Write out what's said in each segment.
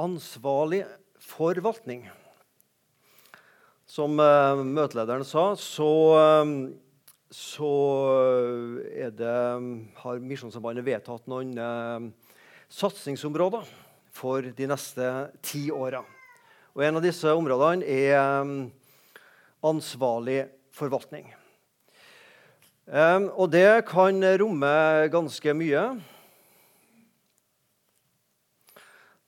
ansvarlig forvaltning. Som uh, møtelederen sa, så, uh, så det, har Misjonssambandet vedtatt noen uh, satsingsområder for de neste ti åra. Og en av disse områdene er um, ansvarlig forvaltning. Um, og det kan romme ganske mye.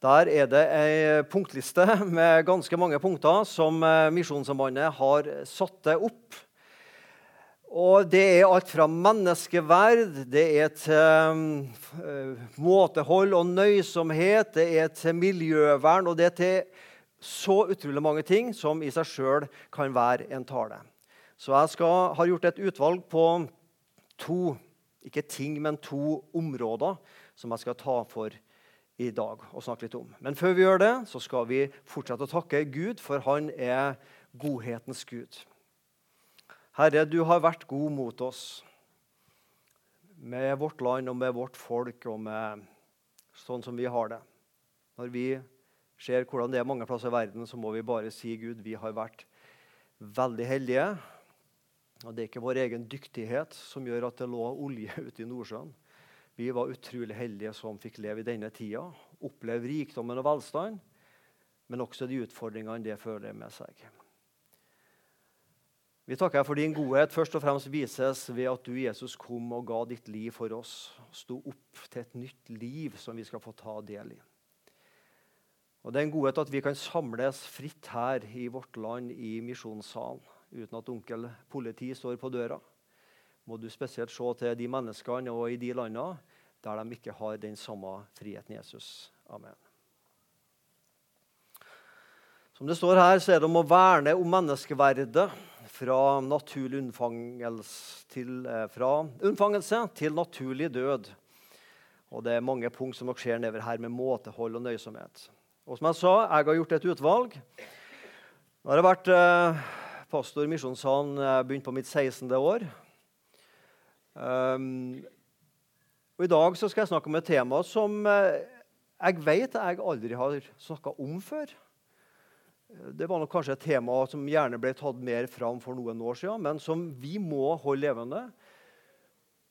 Der er det ei punktliste med ganske mange punkter som eh, Misjonssambandet har satt opp. Og det er alt fra menneskeverd, det er til uh, måtehold og nøysomhet, det er til miljøvern, og det er til så utrolig mange ting som i seg sjøl kan være en tale. Så jeg skal, har gjort et utvalg på to ikke ting, men to områder som jeg skal ta for i dag og snakke litt om. Men før vi gjør det, så skal vi fortsette å takke Gud, for han er godhetens Gud. Herre, du har vært god mot oss med vårt land og med vårt folk og med sånn som vi har det. Når vi ser hvordan det er mange plasser i verden, så må vi bare si Gud, vi har vært veldig heldige. Og det er ikke vår egen dyktighet som gjør at det lå olje ute i Nordsjøen. Vi var utrolig heldige som fikk leve i denne tida, oppleve rikdommen og velstand, men også de utfordringene det fører med seg. Vi takker for din godhet. Først og fremst vises ved at du, Jesus, kom og ga ditt liv for oss. Sto opp til et nytt liv som vi skal få ta del i. Og Det er en godhet at vi kan samles fritt her i vårt land i misjonssalen uten at onkel politi står på døra må du spesielt se til de menneskene og i de landene der de ikke har den samme friheten Jesus. Amen. Som det står her, så er det om å verne om menneskeverdet fra naturlig unnfangelse til, eh, unnfangelse til naturlig død. Og Det er mange punkt som nok skjer nedover her med måtehold og nøysomhet. Og som jeg sa, jeg har gjort et utvalg. Nå har jeg vært eh, pastor i Misjonssalen eh, begynt på mitt 16. år. Um, og I dag skal jeg snakke om et tema som uh, jeg vet jeg aldri har snakka om før. Det var nok kanskje et tema som gjerne ble tatt mer fram for noen år siden, men som vi må holde levende.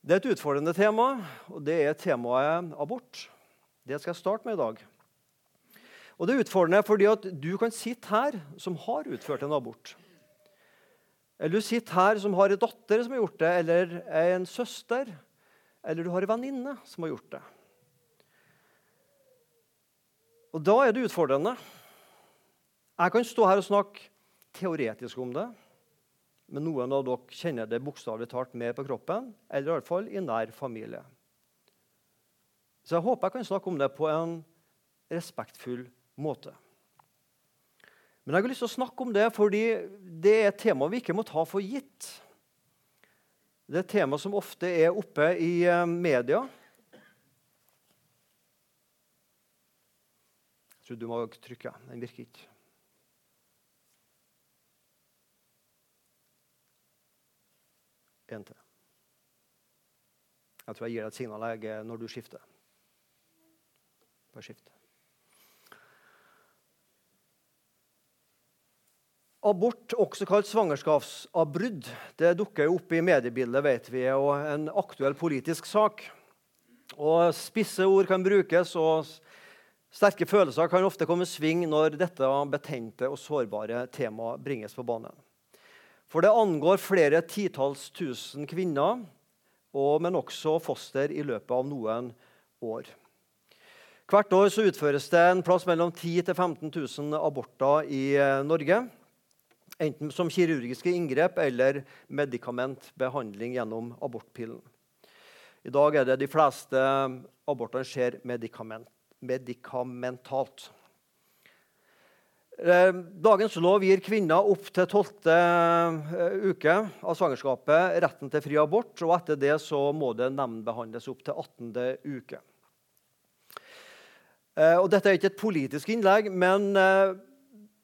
Det er et utfordrende tema, og det er temaet abort. Det skal jeg starte med i dag. Og Det er utfordrende fordi at du kan sitte her som har utført en abort. Eller du sitter her som har en datter som har gjort det, eller en søster, eller du har en venninne som har gjort det. Og Da er det utfordrende. Jeg kan stå her og snakke teoretisk om det, men noen av dere kjenner det bokstavelig talt mer på kroppen, eller i alle fall i nær familie. Så jeg håper jeg kan snakke om det på en respektfull måte. Men jeg har lyst til å snakke om det fordi det er et tema vi ikke må ta for gitt. Det er et tema som ofte er oppe i eh, media. Jeg tror du må trykke. Den virker ikke. En til. Jeg tror jeg gir deg et signal når du skifter. Bare skift. Abort, også kalt svangerskapsavbrudd, det dukker jo opp i mediebildet, vet vi, og en aktuell politisk sak. Og Spisse ord kan brukes, og sterke følelser kan ofte komme sving når dette betente og sårbare temaet bringes på banen. For det angår flere titalls tusen kvinner, og, men også foster i løpet av noen år. Hvert år utføres det en plass mellom 10 000 til 15 000 aborter i eh, Norge. Enten som kirurgiske inngrep eller medikamentbehandling gjennom abortpillen. I dag er det de fleste abortene skjer medikament, medikamentalt. Eh, dagens lov gir kvinner opp til tolvte eh, uke av svangerskapet retten til fri abort. og Etter det så må det nemndbehandles opp til 18. uke. Eh, og dette er ikke et politisk innlegg, men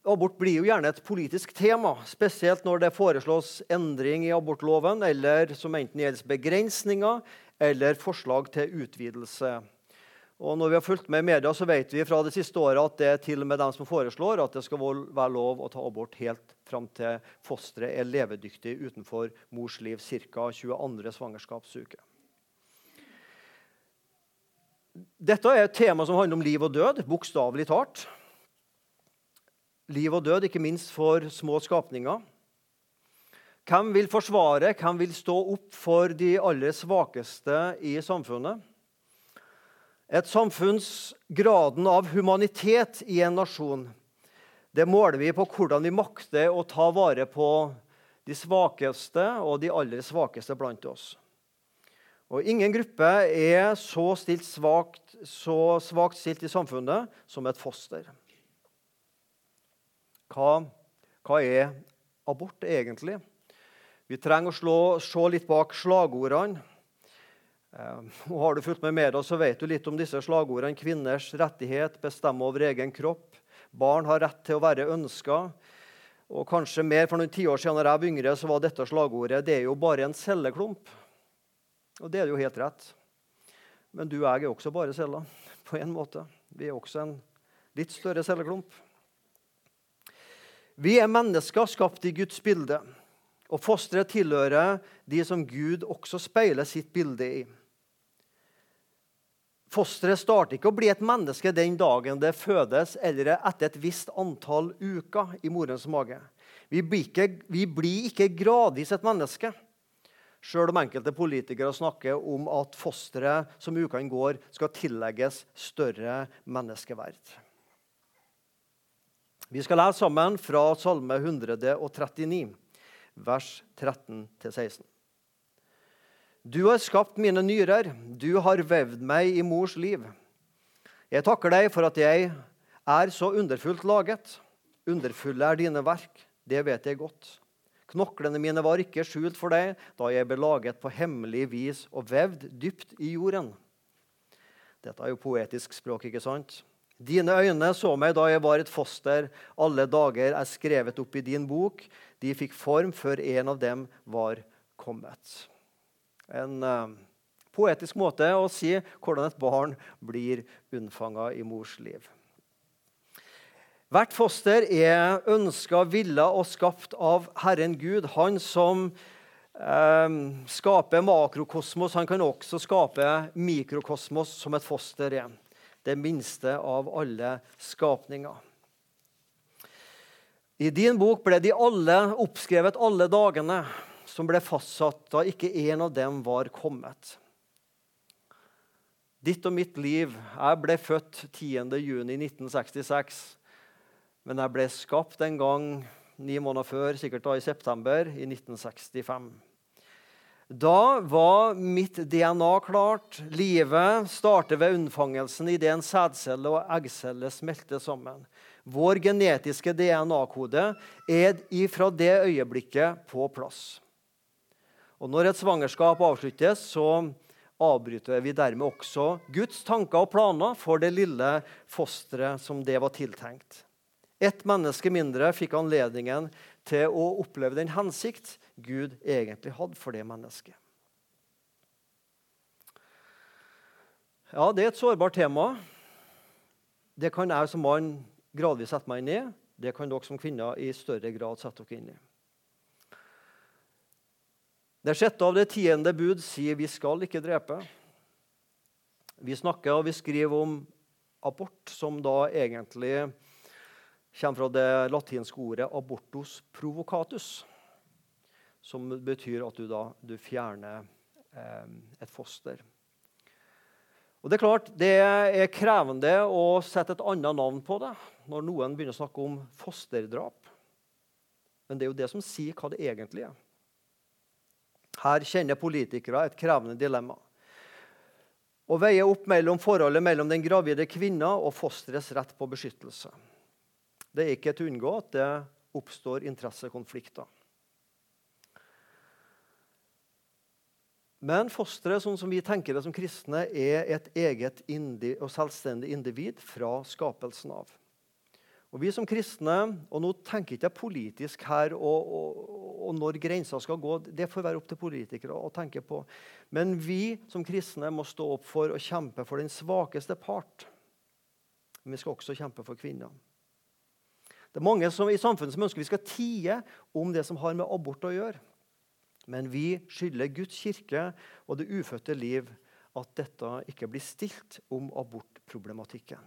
Abort blir jo gjerne et politisk tema, spesielt når det foreslås endring i abortloven, eller som enten gjelder begrensninger eller forslag til utvidelse. Og når vi har fulgt med i media, så vet vi fra det siste året at det er til og med dem som foreslår at det skal være lov å ta abort helt fram til fosteret er levedyktig utenfor mors liv, ca. 22. svangerskapsuke. Dette er et tema som handler om liv og død, bokstavelig talt. Liv og død, ikke minst for små skapninger. Hvem vil forsvare, hvem vil stå opp for de aller svakeste i samfunnet? Et samfunns graden av humanitet i en nasjon det måler vi på hvordan vi makter å ta vare på de svakeste og de aller svakeste blant oss. Og Ingen gruppe er så, svagt, svakt stilt i samfunnet som et foster. Hva, hva er abort egentlig? Vi trenger å slå, se litt bak slagordene. Eh, og har du fulgt med media, så vet du litt om disse slagordene. Kvinners rettighet, bestemme over egen kropp. Barn har rett til å være ønska. Og kanskje mer for noen tiår siden da jeg var yngre, så var dette slagordet det er jo bare en celleklump. Og det er jo helt rett. Men du og jeg er også bare celler, på en måte. Vi er også en litt større celleklump. Vi er mennesker skapt i Guds bilde. Og fosteret tilhører de som Gud også speiler sitt bilde i. Fosteret starter ikke å bli et menneske den dagen det fødes, eller etter et visst antall uker i morens mage. Vi blir ikke, vi blir ikke gradvis et menneske. Sjøl om enkelte politikere snakker om at fosteret som ukene går, skal tillegges større menneskeverd. Vi skal lese sammen fra Salme 139, vers 13-16. Du har skapt mine nyrer, du har vevd meg i mors liv. Jeg takker deg for at jeg er så underfullt laget. Underfulle er dine verk, det vet jeg godt. Knoklene mine var ikke skjult for deg da jeg ble laget på hemmelig vis og vevd dypt i jorden. Dette er jo poetisk språk, ikke sant? Dine øyne så meg da jeg var et foster. Alle dager er skrevet opp i din bok. De fikk form før en av dem var kommet en uh, poetisk måte å si hvordan et barn blir unnfanga i mors liv. Hvert foster er ønska, villa og skapt av Herren Gud. Han som eh, skaper makrokosmos, han kan også skape mikrokosmos som et foster er. Det minste av alle skapninger. I din bok ble de alle oppskrevet alle dagene som ble fastsatt da ikke en av dem var kommet. Ditt og mitt liv Jeg ble født 10.6.1966. Men jeg ble skapt en gang ni måneder før, sikkert da i september i 1965. Da var mitt DNA klart. Livet starter ved unnfangelsen idet en sædcelle og eggcelle smelter sammen. Vår genetiske DNA-kode er fra det øyeblikket på plass. Og Når et svangerskap avsluttes, så avbryter vi dermed også Guds tanker og planer for det lille fosteret som det var tiltenkt. Ett menneske mindre fikk anledningen til å oppleve den hensikt Gud egentlig hadde for det mennesket. Ja, Det er et sårbart tema. Det kan jeg som mann gradvis sette meg inn i. Det kan dere som kvinner i større grad sette dere inn i. Det sjette av det tiende bud sier vi skal ikke drepe. Vi snakker og vi skriver om abort, som da egentlig kommer fra det latinske ordet 'abortus provocatus', som betyr at du da du fjerner eh, et foster. Og Det er klart, det er krevende å sette et annet navn på det når noen begynner å snakke om fosterdrap. Men det er jo det som sier hva det egentlig er. Her kjenner politikere et krevende dilemma. Å veie opp mellom forholdet mellom den gravide kvinna og fosterets rett på beskyttelse. Det er ikke til å unngå at det oppstår interessekonflikter. Men fosteret, sånn som vi tenker det som kristne, er et eget og selvstendig individ fra skapelsen av. Og Vi som kristne, og nå tenker jeg ikke politisk her og, og, og når grensa skal gå, det får være opp til politikere å tenke på. Men vi som kristne må stå opp for å kjempe for den svakeste part. Men vi skal også kjempe for kvinner. Det er mange som, i samfunnet som ønsker vi skal tie om det som har med abort å gjøre. Men vi skylder Guds kirke og det ufødte liv at dette ikke blir stilt om abortproblematikken.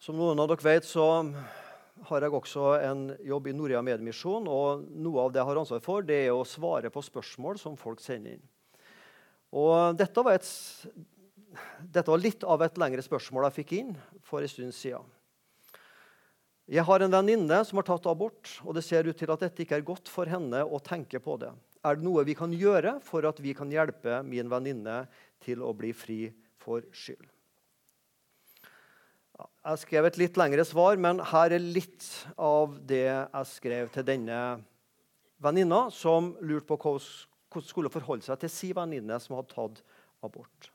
Som noen av dere vet, så har jeg også en jobb i Norea Mediemisjon. og Noe av det jeg har ansvar for, det er å svare på spørsmål som folk sender inn. Og dette var, et, dette var litt av et lengre spørsmål jeg fikk inn for en stund siden. Jeg har en venninne som har tatt abort, og det ser ut til at dette ikke er godt for henne å tenke på det. Er det noe vi kan gjøre for at vi kan hjelpe min venninne til å bli fri for skyld? Jeg skrev et litt lengre svar, men her er litt av det jeg skrev til denne venninna, som lurte på hvordan skulle forholde seg til sin venninne som hadde tatt abort.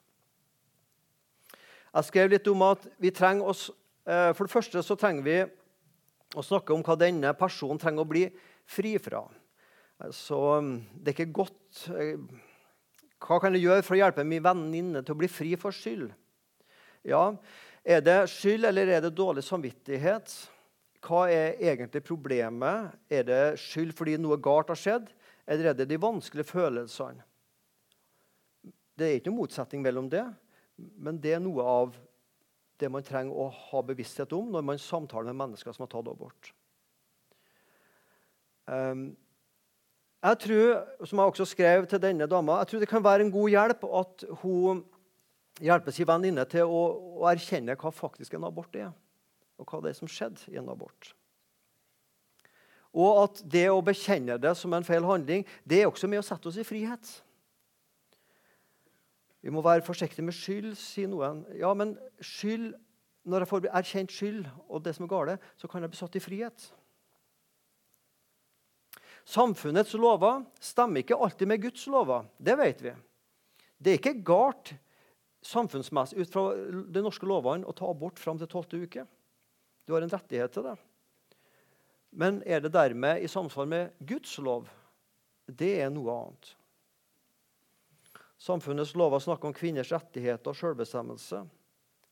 Jeg skrev litt om at vi trenger oss, eh, For det første så trenger vi å snakke om hva denne personen trenger å bli fri fra. Så um, det er ikke godt eh, Hva kan jeg gjøre for å hjelpe min venninne til å bli fri for skyld? Ja, Er det skyld, eller er det dårlig samvittighet? Hva er egentlig problemet? Er det skyld fordi noe galt har skjedd, eller er det de vanskelige følelsene? Det er ikke noen motsetning mellom det, men det er noe av det man trenger å ha bevissthet om når man samtaler med mennesker som har tatt abort. Um, jeg tror, som jeg også skrev til denne dama, jeg tror det kan være en god hjelp at hun hjelper sin venninne til å, å, erkjenne hva faktisk en abort er, og hva det er som skjedde i en abort. Og at det å bekjenne det som en feil handling, det er også med å sette oss i frihet. Vi må være forsiktige med skyld, sier noen. Ja, men skyld, når jeg får erkjent skyld og det som er galt, så kan jeg bli satt i frihet. Samfunnets lover stemmer ikke alltid med Guds lover. Det vet vi. Det er ikke galt samfunnsmessig ut fra de norske lovene å ta abort fram til tolvte uke. Du har en rettighet til det. Men er det dermed i samsvar med Guds lov? Det er noe annet. Samfunnets lover snakker om kvinners rettigheter og selvbestemmelse.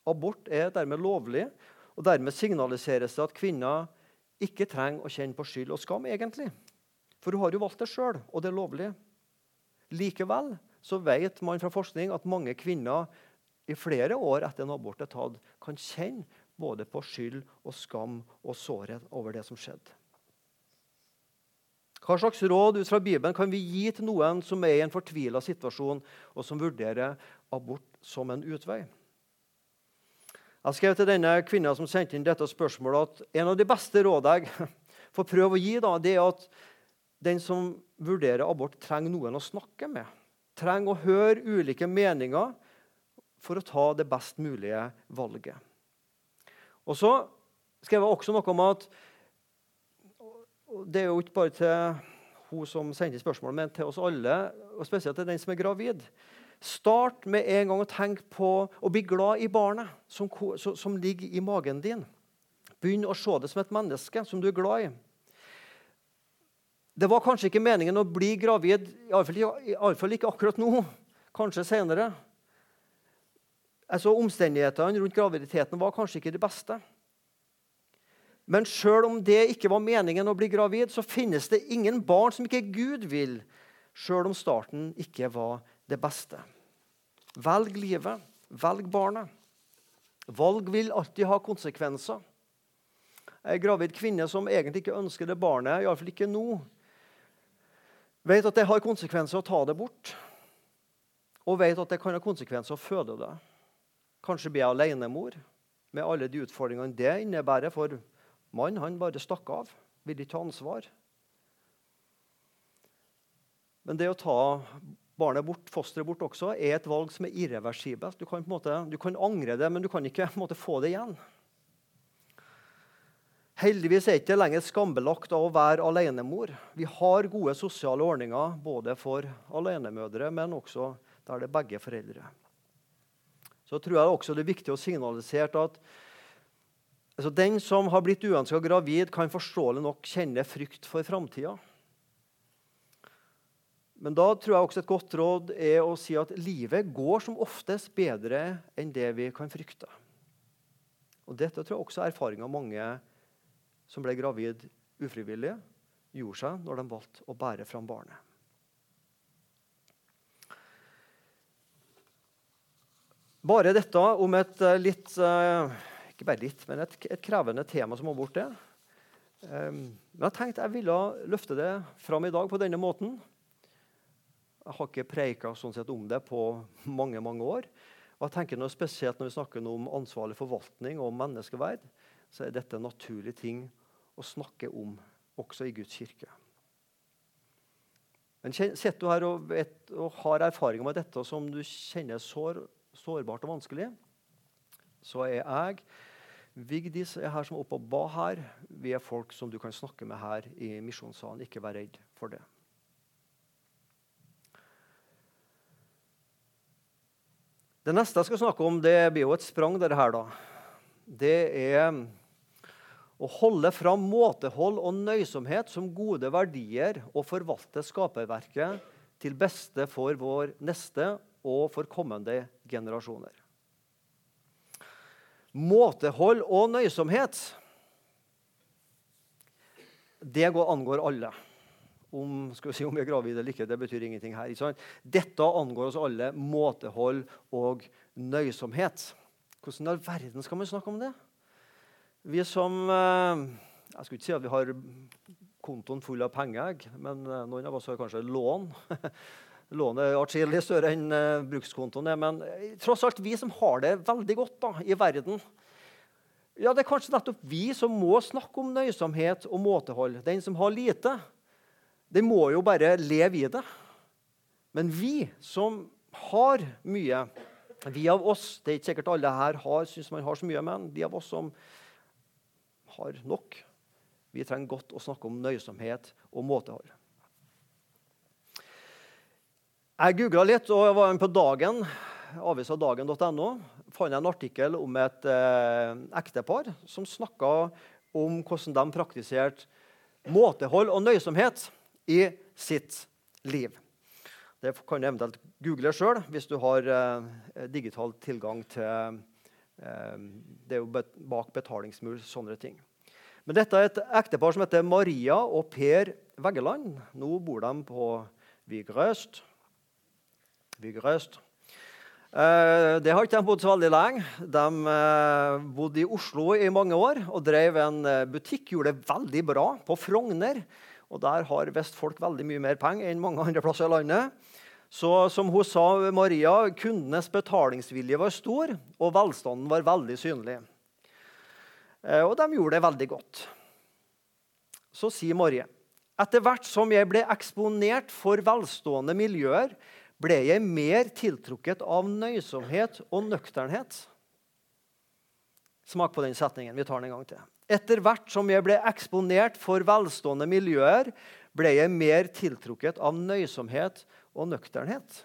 Abort er dermed lovlig, og dermed signaliseres det at kvinner ikke trenger å kjenne på skyld og skam. egentlig. For hun har jo valgt det sjøl, og det er lovlig. Likevel så vet man fra forskning at mange kvinner i flere år etter en abort er tatt, kan kjenne både på skyld og skam og sårhet over det som skjedde. Hva slags råd ut fra Bibelen kan vi gi til noen som er i en fortvila situasjon, og som vurderer abort som en utvei? Jeg skrev til denne kvinna som sendte inn dette spørsmålet, at en av de beste rådene jeg får prøve å gi, da, det er at den som vurderer abort, trenger noen å snakke med. Trenger å høre ulike meninger for å ta det best mulige valget. Og så skrev jeg også noe om at Det er jo ikke bare til hun som sendte spørsmål, men til oss alle, og spesielt til den som er gravid. Start med en gang å tenke på å bli glad i barnet som, som ligger i magen din. Begynn å se det som et menneske som du er glad i. Det var kanskje ikke meningen å bli gravid, iallfall ikke akkurat nå. Kanskje senere. Altså, Omstendighetene rundt graviditeten var kanskje ikke det beste. Men sjøl om det ikke var meningen å bli gravid, så finnes det ingen barn som ikke Gud vil, sjøl om starten ikke var det beste. Velg livet. Velg barnet. Valg vil alltid ha konsekvenser. En gravid kvinne som egentlig ikke ønsker det barnet, iallfall ikke nå, Vet at det har konsekvenser å ta det bort. Og vet at det kan ha konsekvenser å føde det. Kanskje blir jeg alenemor med alle de utfordringene det innebærer. For mannen han bare stakk av, vil ikke ta ansvar. Men det å ta barnet bort, fosteret bort også, er et valg som er irreversibelt. Du kan, måte, du kan angre det, men du kan ikke måte, få det igjen. Heldigvis er det ikke lenger skambelagt av å være alenemor. Vi har gode sosiale ordninger både for alenemødre, men også der det er begge foreldre. så tror jeg også det er viktig å signalisere at altså, den som har blitt uønska gravid, kan forståelig nok kjenne frykt for framtida. Men da tror jeg også et godt råd er å si at livet går som oftest bedre enn det vi kan frykte. Og Dette tror jeg også er erfaringa mange som ble gravid ufrivillig, gjorde seg når de valgte å bære fram barnet. Bare dette om et eh, litt eh, Ikke bare litt, men et, et krevende tema som har bort. det. Um, men jeg tenkte jeg ville løfte det fram i dag på denne måten. Jeg har ikke preika sånn sett om det på mange mange år. Og jeg tenker noe spesielt Når vi snakker om ansvarlig forvaltning og menneskeverd, så er dette en naturlig ting å snakke om også i Guds kirke. Men Sitter du her og, vet, og, har erfaringer med dette som du kjenner sår, sårbart og vanskelig, så er jeg Vigdis er her som er oppe og ba her. Vi er folk som du kan snakke med her i misjonssalen. Ikke vær redd for det. Det neste jeg skal snakke om, det blir jo et sprang. dette her da. Det er å holde fram måtehold og nøysomhet som gode verdier og forvalte skaperverket til beste for vår neste og for kommende generasjoner. Måtehold og nøysomhet det angår alle. Om, si, om vi er gravide eller ikke, det betyr ingenting her. Ikke Dette angår oss alle. Måtehold og nøysomhet. Hvordan i all verden skal man snakke om det? Vi som eh, Jeg skulle ikke si at vi har kontoen full av penger, men eh, noen av oss har kanskje lån. Lånet atskillig større enn uh, brukskontoen er. Men tross alt vi som har det veldig godt da, i verden ja, Det er kanskje nettopp vi som må snakke om nøysomhet og måtehold. Den som har lite, den må jo bare leve i det. Men vi som har mye Vi av oss Det er ikke sikkert alle her har, synes man har så mye, men de av oss som har nok. Vi trenger godt å snakke om nøysomhet og måtehold. Jeg googla litt og jeg var på Dagen, avisadagen.no. fant en artikkel om et eh, ektepar som snakka om hvordan de praktiserte måtehold og nøysomhet i sitt liv. Det kan du eventuelt google sjøl hvis du har eh, digital tilgang til eh, Det er jo bak betalingsmur, sånne ting. Men dette er et ektepar som heter Maria og Per Veggeland. Nå bor de på Vigrøst. Vigrøst. Eh, det har ikke de bodd så veldig lenge. De eh, bodde i Oslo i mange år og drev en eh, butikk. Gjorde det veldig bra på Frogner. Og Der har visst folk veldig mye mer penger enn mange andre plasser i landet. Så som hun sa, Maria, kundenes betalingsvilje var stor, og velstanden var veldig synlig. Eh, og de gjorde det veldig godt. Så sier Marie etter hvert som jeg ble eksponert for velstående miljøer, ble jeg mer tiltrukket av nøysomhet og nøkternhet. Smak på den setningen. Vi tar den en gang til. Etter hvert som jeg ble eksponert for velstående miljøer, ble jeg mer tiltrukket av nøysomhet og nøkternhet.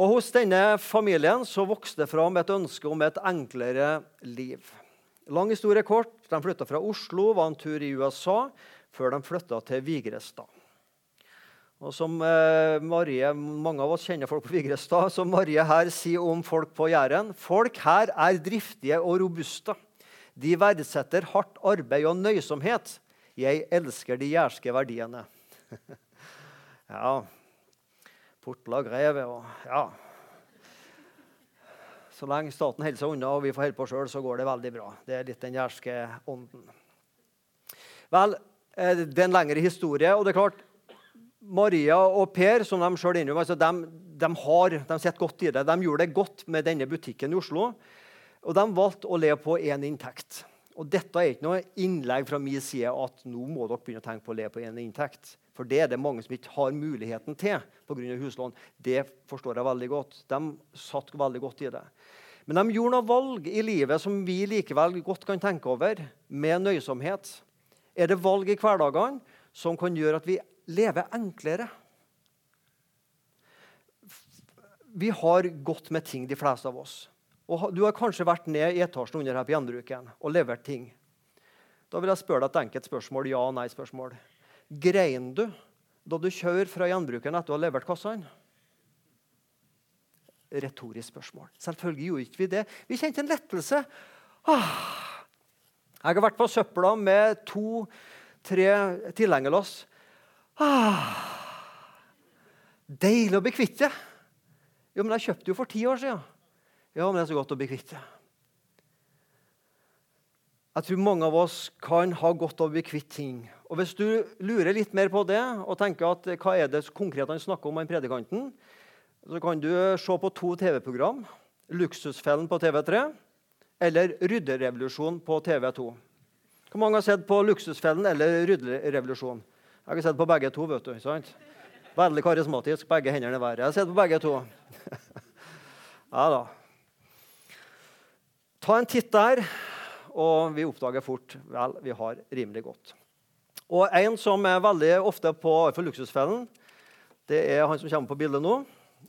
Og Hos denne familien så vokste det fram et ønske om et enklere liv. Lang historie kort. De flytta fra Oslo, var en tur i USA, før de flytta til Vigrestad. Og som eh, Marie, Mange av oss kjenner folk på Vigrestad. Som Marie her sier om folk på Jæren folk her er driftige og robuste. De verdsetter hardt arbeid og nøysomhet. Jeg elsker de jærske verdiene. ja, Portla Greve og Ja. Så lenge staten holder seg unna og vi får holde på sjøl, så går det veldig bra. Det er litt den jærske ånden. Vel, eh, det er en lengre historie. og det er klart, Maria og Per som de selv innrømmer, altså de, de, har, de sitter godt i det. De gjorde det godt med denne butikken i Oslo. Og de valgte å leve på én inntekt. Og Dette er ikke noe innlegg fra min side at nå må dere begynne å tenke på å leve på én inntekt. For det er det mange som ikke har muligheten til pga. huslån. Det forstår jeg veldig godt. De satt veldig godt i det. Men de gjorde noen valg i livet som vi likevel godt kan tenke over, med nøysomhet. Er det valg i hverdagene som kan gjøre at vi lever enklere? vi har gått med ting, de fleste av oss. Og Du har kanskje vært ned i etasjen under her på gjenbruken og levert ting. Da vil jeg spørre deg et enkelt spørsmål. Ja- og nei-spørsmål. Grein du da du kjører fra gjenbruken etter å ha levert kassene? Retorisk spørsmål. Selvfølgelig gjorde ikke vi det. Vi kjente en lettelse. Ah. Jeg har vært på søpla med to-tre tilhengerlass. Ah. Deilig å bli kvitt det. Jo, men jeg kjøpte jo for ti år siden. Ja, men det er så godt å bli kvitt det. Jeg tror mange av oss kan ha godt av å bli kvitt ting. Og Hvis du lurer litt mer på det og tenker at hva er det konkret han snakker om, han predikanten, så kan du se på to TV-program. 'Luksusfellen' på TV3 eller 'Rydderevolusjon' på TV2. Hvor mange har sett på 'Luksusfellen' eller 'Rydderevolusjon'? Jeg har sett på begge to. vet du, sant? Veldig karismatisk. Begge hendene i været. Jeg har sett på begge to. ja da. Ta en titt der, og vi oppdager fort vel, vi har rimelig godt. Og En som er veldig ofte på Luksusfellen, det er han som kommer på bildet nå.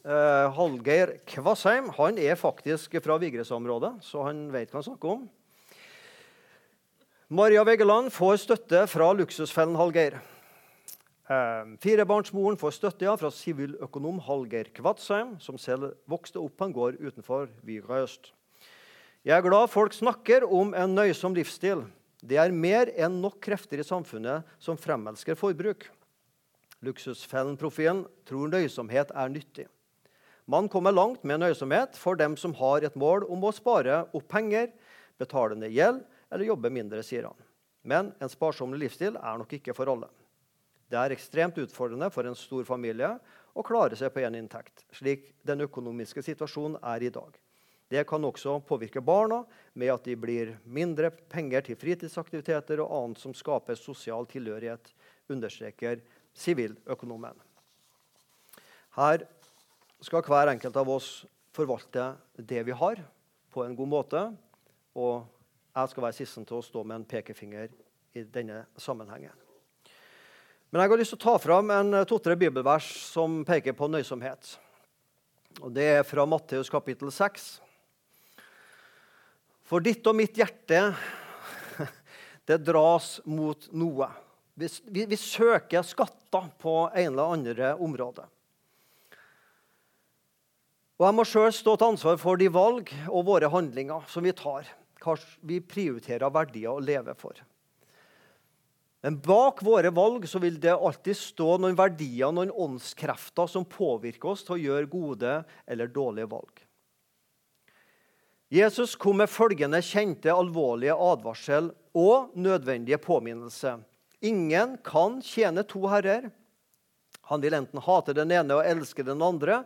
Eh, Hallgeir Kvassheim. Han er faktisk fra Vigres-området, så han vet hva han snakker om. Maria Veggeland får støtte fra Luksusfellen Hallgeir. Eh, firebarnsmoren får støtte fra siviløkonom Hallgeir Kvatsheim, som selv vokste opp på en gård utenfor Vigra øst. Jeg er glad folk snakker om en nøysom livsstil. Det er mer enn nok krefter i samfunnet som fremelsker forbruk. Luksusfellen-profilen tror nøysomhet er nyttig. Man kommer langt med nøysomhet for dem som har et mål om å spare opp penger, betale ned gjeld eller jobbe mindre, sier han. Men en sparsom livsstil er nok ikke for alle. Det er ekstremt utfordrende for en stor familie å klare seg på én inntekt, slik den økonomiske situasjonen er i dag. Det kan også påvirke barna med at de blir mindre penger til fritidsaktiviteter og annet som skaper sosial tilhørighet, understreker siviløkonomen. Her skal hver enkelt av oss forvalte det vi har, på en god måte. Og jeg skal være sisten til å stå med en pekefinger i denne sammenhengen. Men jeg har lyst til å ta fram en eh, to-tre bibelvers som peker på nøysomhet. Og Det er fra Matteus kapittel 6. For ditt og mitt hjerte, det dras mot noe. Vi, vi, vi søker skatter på en eller andre område. Og Jeg må sjøl stå til ansvar for de valg og våre handlinger som vi tar. Hva vi prioriterer verdier å leve for. Men bak våre valg så vil det alltid stå noen verdier noen åndskrefter som påvirker oss til å gjøre gode eller dårlige valg. Jesus kom med følgende kjente, alvorlige advarsel og nødvendige påminnelse. Ingen kan tjene to herrer. Han vil enten hate den ene og elske den andre,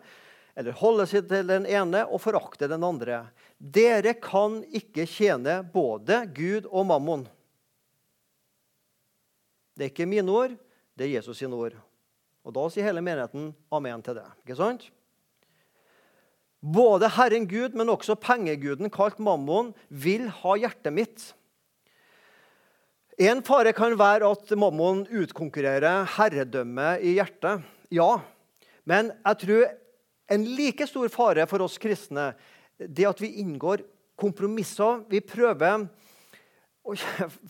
eller holde seg til den ene og forakte den andre. Dere kan ikke tjene både Gud og mammon. Det er ikke mine ord, det er Jesus sine ord. Og Da sier hele menigheten amen til det. Ikke sant? Både Herren Gud, men også pengeguden, kalt Mammon, vil ha hjertet mitt. En fare kan være at Mammon utkonkurrerer herredømmet i hjertet. Ja, men jeg tror en like stor fare for oss kristne det at vi inngår kompromisser. Vi prøver,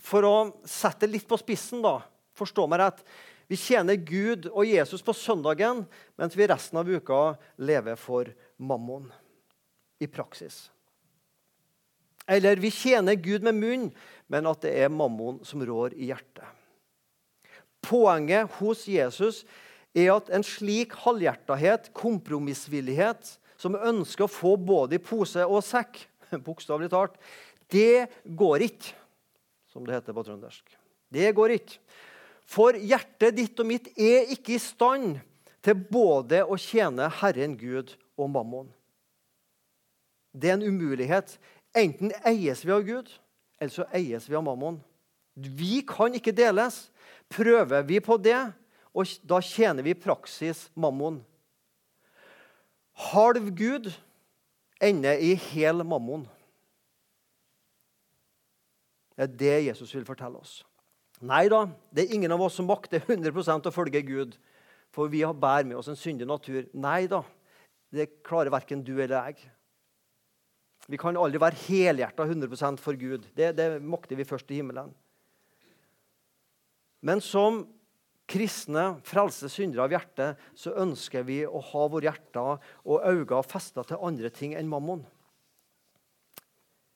for å sette det litt på spissen, da, Forstå meg rett. Vi tjener Gud og Jesus på søndagen, mens vi resten av uka lever for mammon i praksis. Eller vi tjener Gud med munn, men at det er mammon som rår i hjertet. Poenget hos Jesus er at en slik halvhjertethet, kompromissvillighet, som ønsker å få både i pose og sekk, bokstavelig talt, det går ikke, som det heter på trøndersk. Det går ikke. For hjertet ditt og mitt er ikke i stand til både å tjene Herren Gud og mammon. Det er en umulighet. Enten eies vi av Gud, eller så eies vi av mammon. Vi kan ikke deles. Prøver vi på det, og da tjener vi i praksis mammon. Halv Gud ender i hel mammon. Det er det Jesus vil fortelle oss. Nei da, det er ingen av oss som makter 100% å følge Gud, for vi har bærer med oss en syndig natur. Nei da, Det klarer verken du eller jeg. Vi kan aldri være helhjerta 100% for Gud. Det, det makter vi først i himmelen. Men som kristne, frelse syndere av hjertet, så ønsker vi å ha våre hjerter og øyne festa til andre ting enn mammon.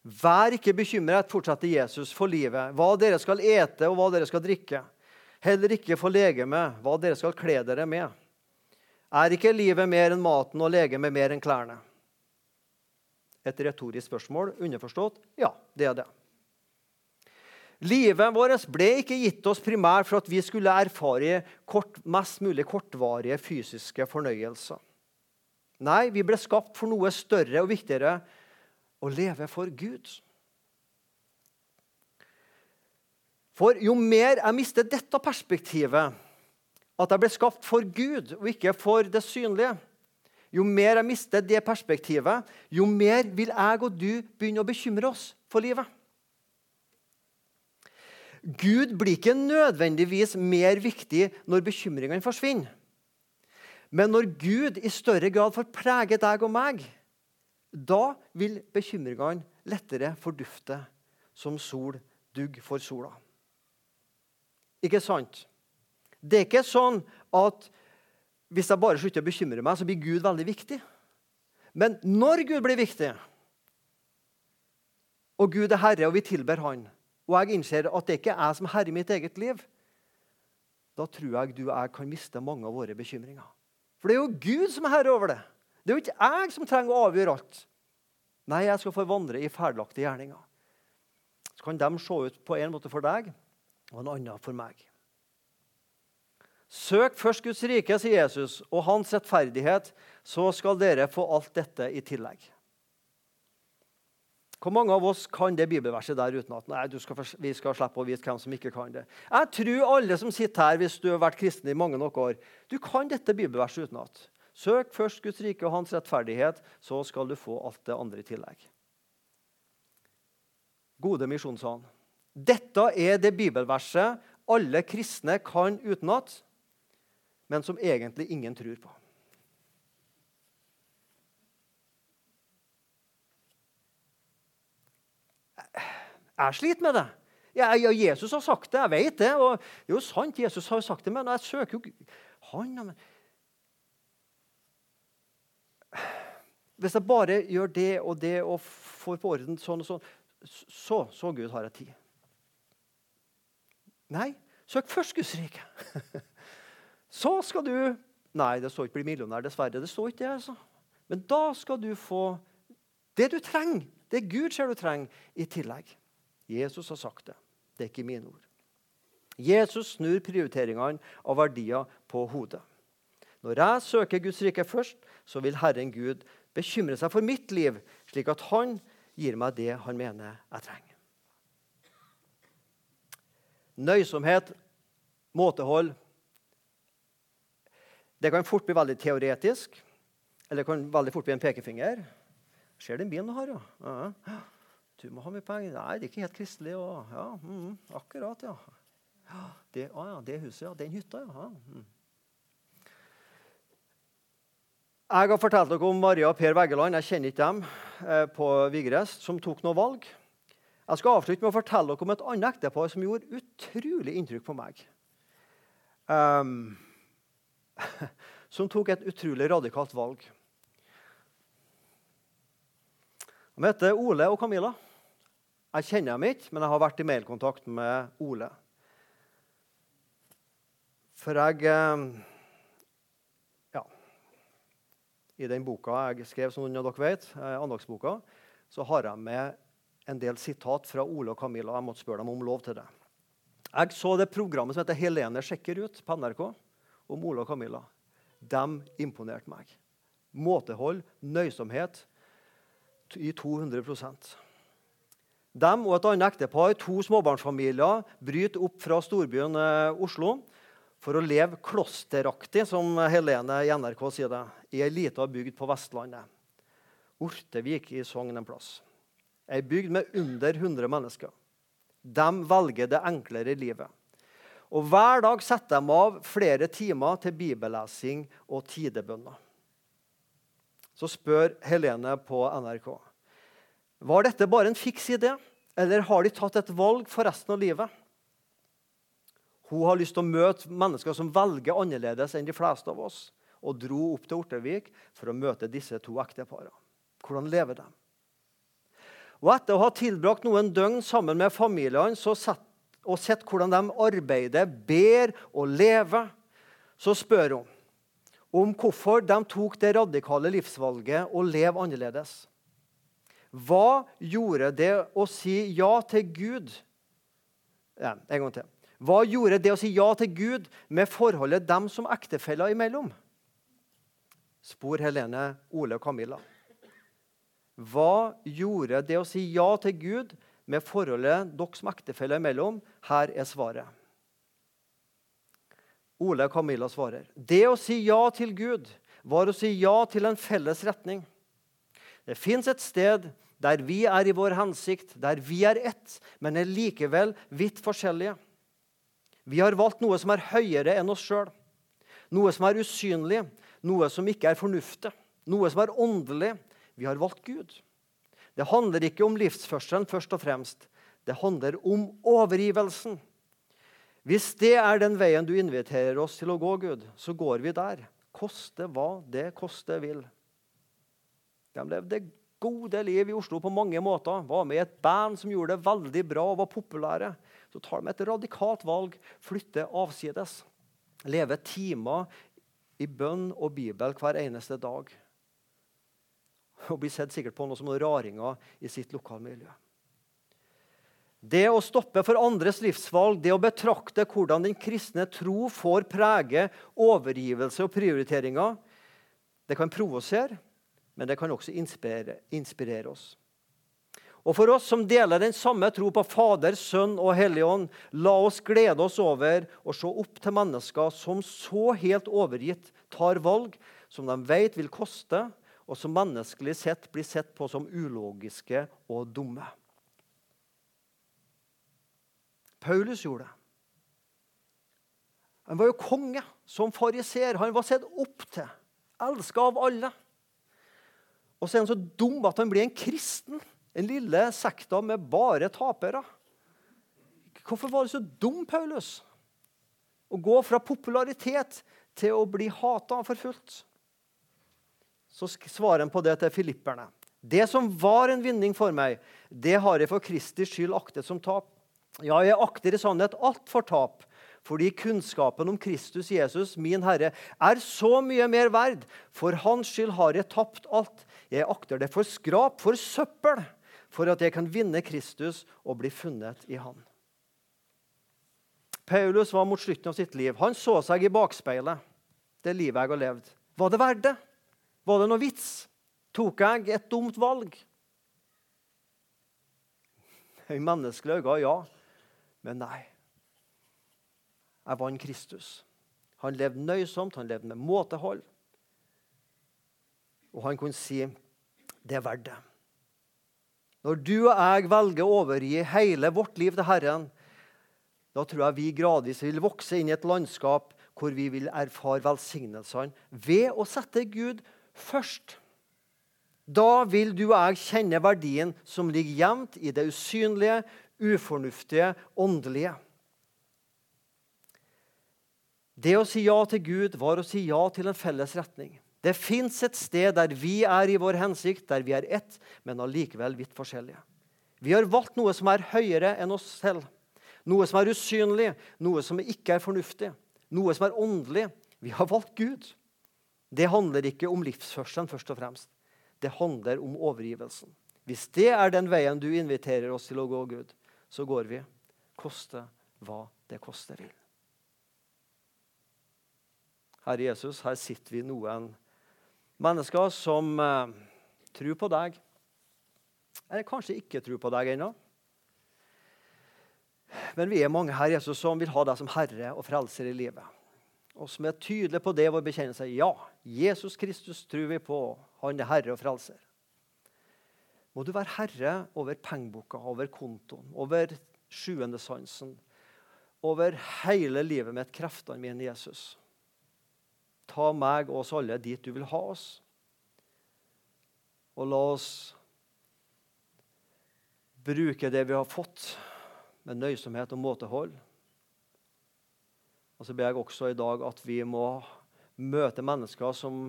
Vær ikke bekymret, fortsatte Jesus, for livet, hva dere skal ete og hva dere skal drikke. Heller ikke for legemet, hva dere skal kle dere med. Er ikke livet mer enn maten og legemet mer enn klærne? Et retorisk spørsmål. Underforstått ja, det er det. Livet vårt ble ikke gitt oss primært for at vi skulle erfare kort, mest mulig kortvarige fysiske fornøyelser. Nei, vi ble skapt for noe større og viktigere å leve for Gud. For jo mer jeg mister dette perspektivet, at jeg ble skapt for Gud og ikke for det synlige, jo mer jeg mister det perspektivet, jo mer vil jeg og du begynne å bekymre oss for livet. Gud blir ikke nødvendigvis mer viktig når bekymringene forsvinner. Men når Gud i større grad får prege deg og meg, da vil bekymringene lettere fordufte som sol dugg for sola. Ikke sant? Det er ikke sånn at hvis jeg bare slutter å bekymre meg, så blir Gud veldig viktig. Men når Gud blir viktig, og Gud er herre, og vi tilber Han, og jeg innser at det ikke er jeg som er herre i mitt eget liv, da tror jeg du og jeg kan miste mange av våre bekymringer. For det er jo Gud som er herre over det. Det er jo ikke jeg som trenger å avgjøre alt. Nei, jeg skal få vandre i ferdelagte gjerninger. Så kan de se ut på en måte for deg og en annen for meg. Søk først Guds rike, sier Jesus, og hans rettferdighet, så skal dere få alt dette i tillegg. Hvor mange av oss kan det bibelverset der uten at nei, skal, vi skal slippe å vite hvem som ikke kan det? Jeg tror alle som sitter her, hvis du har vært kristen i mange nok år, du kan dette bibelverset utenat. Søk først Guds rike og hans rettferdighet, så skal du få alt det andre i tillegg. Gode misjonsånd. Dette er det bibelverset alle kristne kan utenat, men som egentlig ingen tror på. Jeg sliter med det. Ja, Jesus har sagt det, jeg vet det. og Det er jo sant, Jesus har sagt det, men jeg søker jo han. Hvis jeg bare gjør det og det og får på orden sånn og sånn, så, så Gud har jeg tid. Nei, søk først Guds rike. så skal du Nei, det står ikke 'bli millionær', dessverre. Det står ikke det, altså. Men da skal du få det du trenger. Det Gud ser du trenger, i tillegg. Jesus har sagt det. Det er ikke mine ord. Jesus snur prioriteringene av verdier på hodet. Når jeg søker Guds rike først, så vil Herren Gud bekymre seg for mitt liv, slik at han gir meg det han mener jeg trenger. Nøysomhet, måtehold Det kan fort bli veldig teoretisk, eller det kan veldig fort bli en pekefinger. Ser den bilen du har, ja. ja. Du må ha mye penger. Nei, det er ikke helt kristelig. Ja, mm, akkurat, ja. Det, ah, ja. Det huset, ja. Den hytta, ja. Mm. Jeg har fortalt dere om Maria og Per Veggeland jeg kjenner ikke dem, eh, på Vigres, som tok noe valg. Jeg skal avslutte med å fortelle dere om et annet ektepar som gjorde utrolig inntrykk på meg. Um, som tok et utrolig radikalt valg. De heter Ole og Camilla. Jeg kjenner dem ikke, men jeg har vært i mailkontakt med Ole. For jeg eh, Ja. I den boka jeg skrev, som noen av dere vet, eh, andagsboka, så har jeg med en del sitat fra Ole og Camilla. Jeg måtte spørre dem om lov til det. Jeg så det programmet som heter 'Helene sjekker ut' på NRK, om Ole og Camilla. De imponerte meg. Måtehold, nøysomhet i 200% dem og et annet ektepar, to småbarnsfamilier, bryter opp fra storbyen eh, Oslo for å leve klosteraktig, som Helene i NRK sier det, i ei lita bygd på Vestlandet. Ortevik i Sogn en plass. Ei bygd med under 100 mennesker. De velger det enklere livet. Og Hver dag setter de av flere timer til bibellesing og tidebønner. så spør Helene på NRK var dette bare en fiks idé, eller har de tatt et valg for resten av livet. Hun har lyst til å møte mennesker som velger annerledes enn de fleste av oss, og dro opp til Ortevik for å møte disse to ekteparene. Hvordan lever de? Og Etter å ha tilbrakt noen døgn sammen med familiene og sett hvordan de arbeider, ber og lever, så spør hun om hvorfor de tok det radikale livsvalget å leve annerledes. Hva gjorde det å si ja til Gud ja, En gang til. Hva gjorde det å si ja til Gud med forholdet dem som ektefeller imellom? Spor Helene, Ole og Camilla. Hva gjorde det å si ja til Gud med forholdet dere som ektefeller imellom? Her er svaret. Ole og Camilla svarer. Det å si ja til Gud var å si ja til en felles retning. Det fins et sted der vi er i vår hensikt, der vi er ett, men er likevel vidt forskjellige. Vi har valgt noe som er høyere enn oss sjøl. Noe som er usynlig, noe som ikke er fornuftig, noe som er åndelig. Vi har valgt Gud. Det handler ikke om livsførselen først og fremst. Det handler om overgivelsen. Hvis det er den veien du inviterer oss til å gå, Gud, så går vi der. Koste hva det koste vil. De levde gode liv i Oslo på mange måter. Var med i et band som gjorde det veldig bra og var populære. Så tar de et radikalt valg, flytter avsides. Lever timer i bønn og Bibel hver eneste dag. Og blir sett sikkert på noe som noen raringer i sitt lokalmiljø. Det å stoppe for andres livsvalg, det å betrakte hvordan den kristne tro får prege overgivelse og prioriteringer, det kan provosere, men det kan også inspirere, inspirere oss. Og For oss som deler den samme tro på Fader, Sønn og Hellig Ånd, la oss glede oss over å se opp til mennesker som så helt overgitt tar valg som de vet vil koste, og som menneskelig sett blir sett på som ulogiske og dumme. Paulus gjorde det. Han var jo konge som fariser. Han var sett opp til, elska av alle. Og så er han så dum at han blir en kristen. En lille sekta med bare tapere. Hvorfor var det så dum, Paulus? Å gå fra popularitet til å bli hata og forfulgt. Så svarer han på det til filipperne. Det som var en vinning for meg, det har jeg for Kristi skyld aktet som tap. Ja, jeg akter i sannhet alt for tap, fordi kunnskapen om Kristus Jesus, min Herre, er så mye mer verd. For hans skyld har jeg tapt alt. Jeg akter det for skrap, for søppel, for at jeg kan vinne Kristus og bli funnet i Han. Paulus var mot slutten av sitt liv. Han så seg i bakspeilet. Det livet jeg har levd. Var det verdt det? Var det noe vits? Tok jeg et dumt valg? I menneskelige øyne, ja. Men nei. Jeg vant Kristus. Han levde nøysomt, han levde med måtehold. Og han kunne si det er verdt det. Når du og jeg velger å overgi hele vårt liv til Herren, da tror jeg vi gradvis vil vokse inn i et landskap hvor vi vil erfare velsignelsene ved å sette Gud først. Da vil du og jeg kjenne verdien som ligger gjemt i det usynlige, ufornuftige, åndelige. Det å si ja til Gud var å si ja til en felles retning. Det fins et sted der vi er i vår hensikt, der vi er ett, men allikevel vidt forskjellige. Vi har valgt noe som er høyere enn oss selv. Noe som er usynlig, noe som ikke er fornuftig, noe som er åndelig. Vi har valgt Gud. Det handler ikke om livsførselen først og fremst. Det handler om overgivelsen. Hvis det er den veien du inviterer oss til å gå, Gud, så går vi. Koste hva det koste vil. Herre Jesus, her sitter vi noen Mennesker som eh, tror på deg, eller kanskje ikke tror på deg ennå. Men vi er mange her Jesus, som vil ha deg som herre og frelser i livet. Og som er tydelige på det vår bekjennelse. Ja, Jesus Kristus tror vi på. Han er herre og frelser. Må du være herre over pengeboka, over kontoen, over sjuende sansen, over hele livet mitt, kreftene mine, Jesus. Ta meg og oss alle dit du vil ha oss. Og la oss bruke det vi har fått, med nøysomhet og måtehold. Og så ber jeg også i dag at vi må møte mennesker som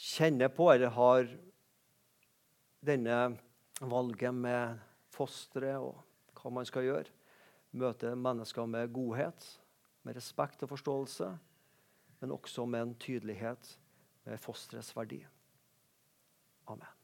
kjenner på eller har denne valget med fosteret og hva man skal gjøre. Møte mennesker med godhet, med respekt og forståelse, men også med en tydelighet med fosterets verdi. Amen.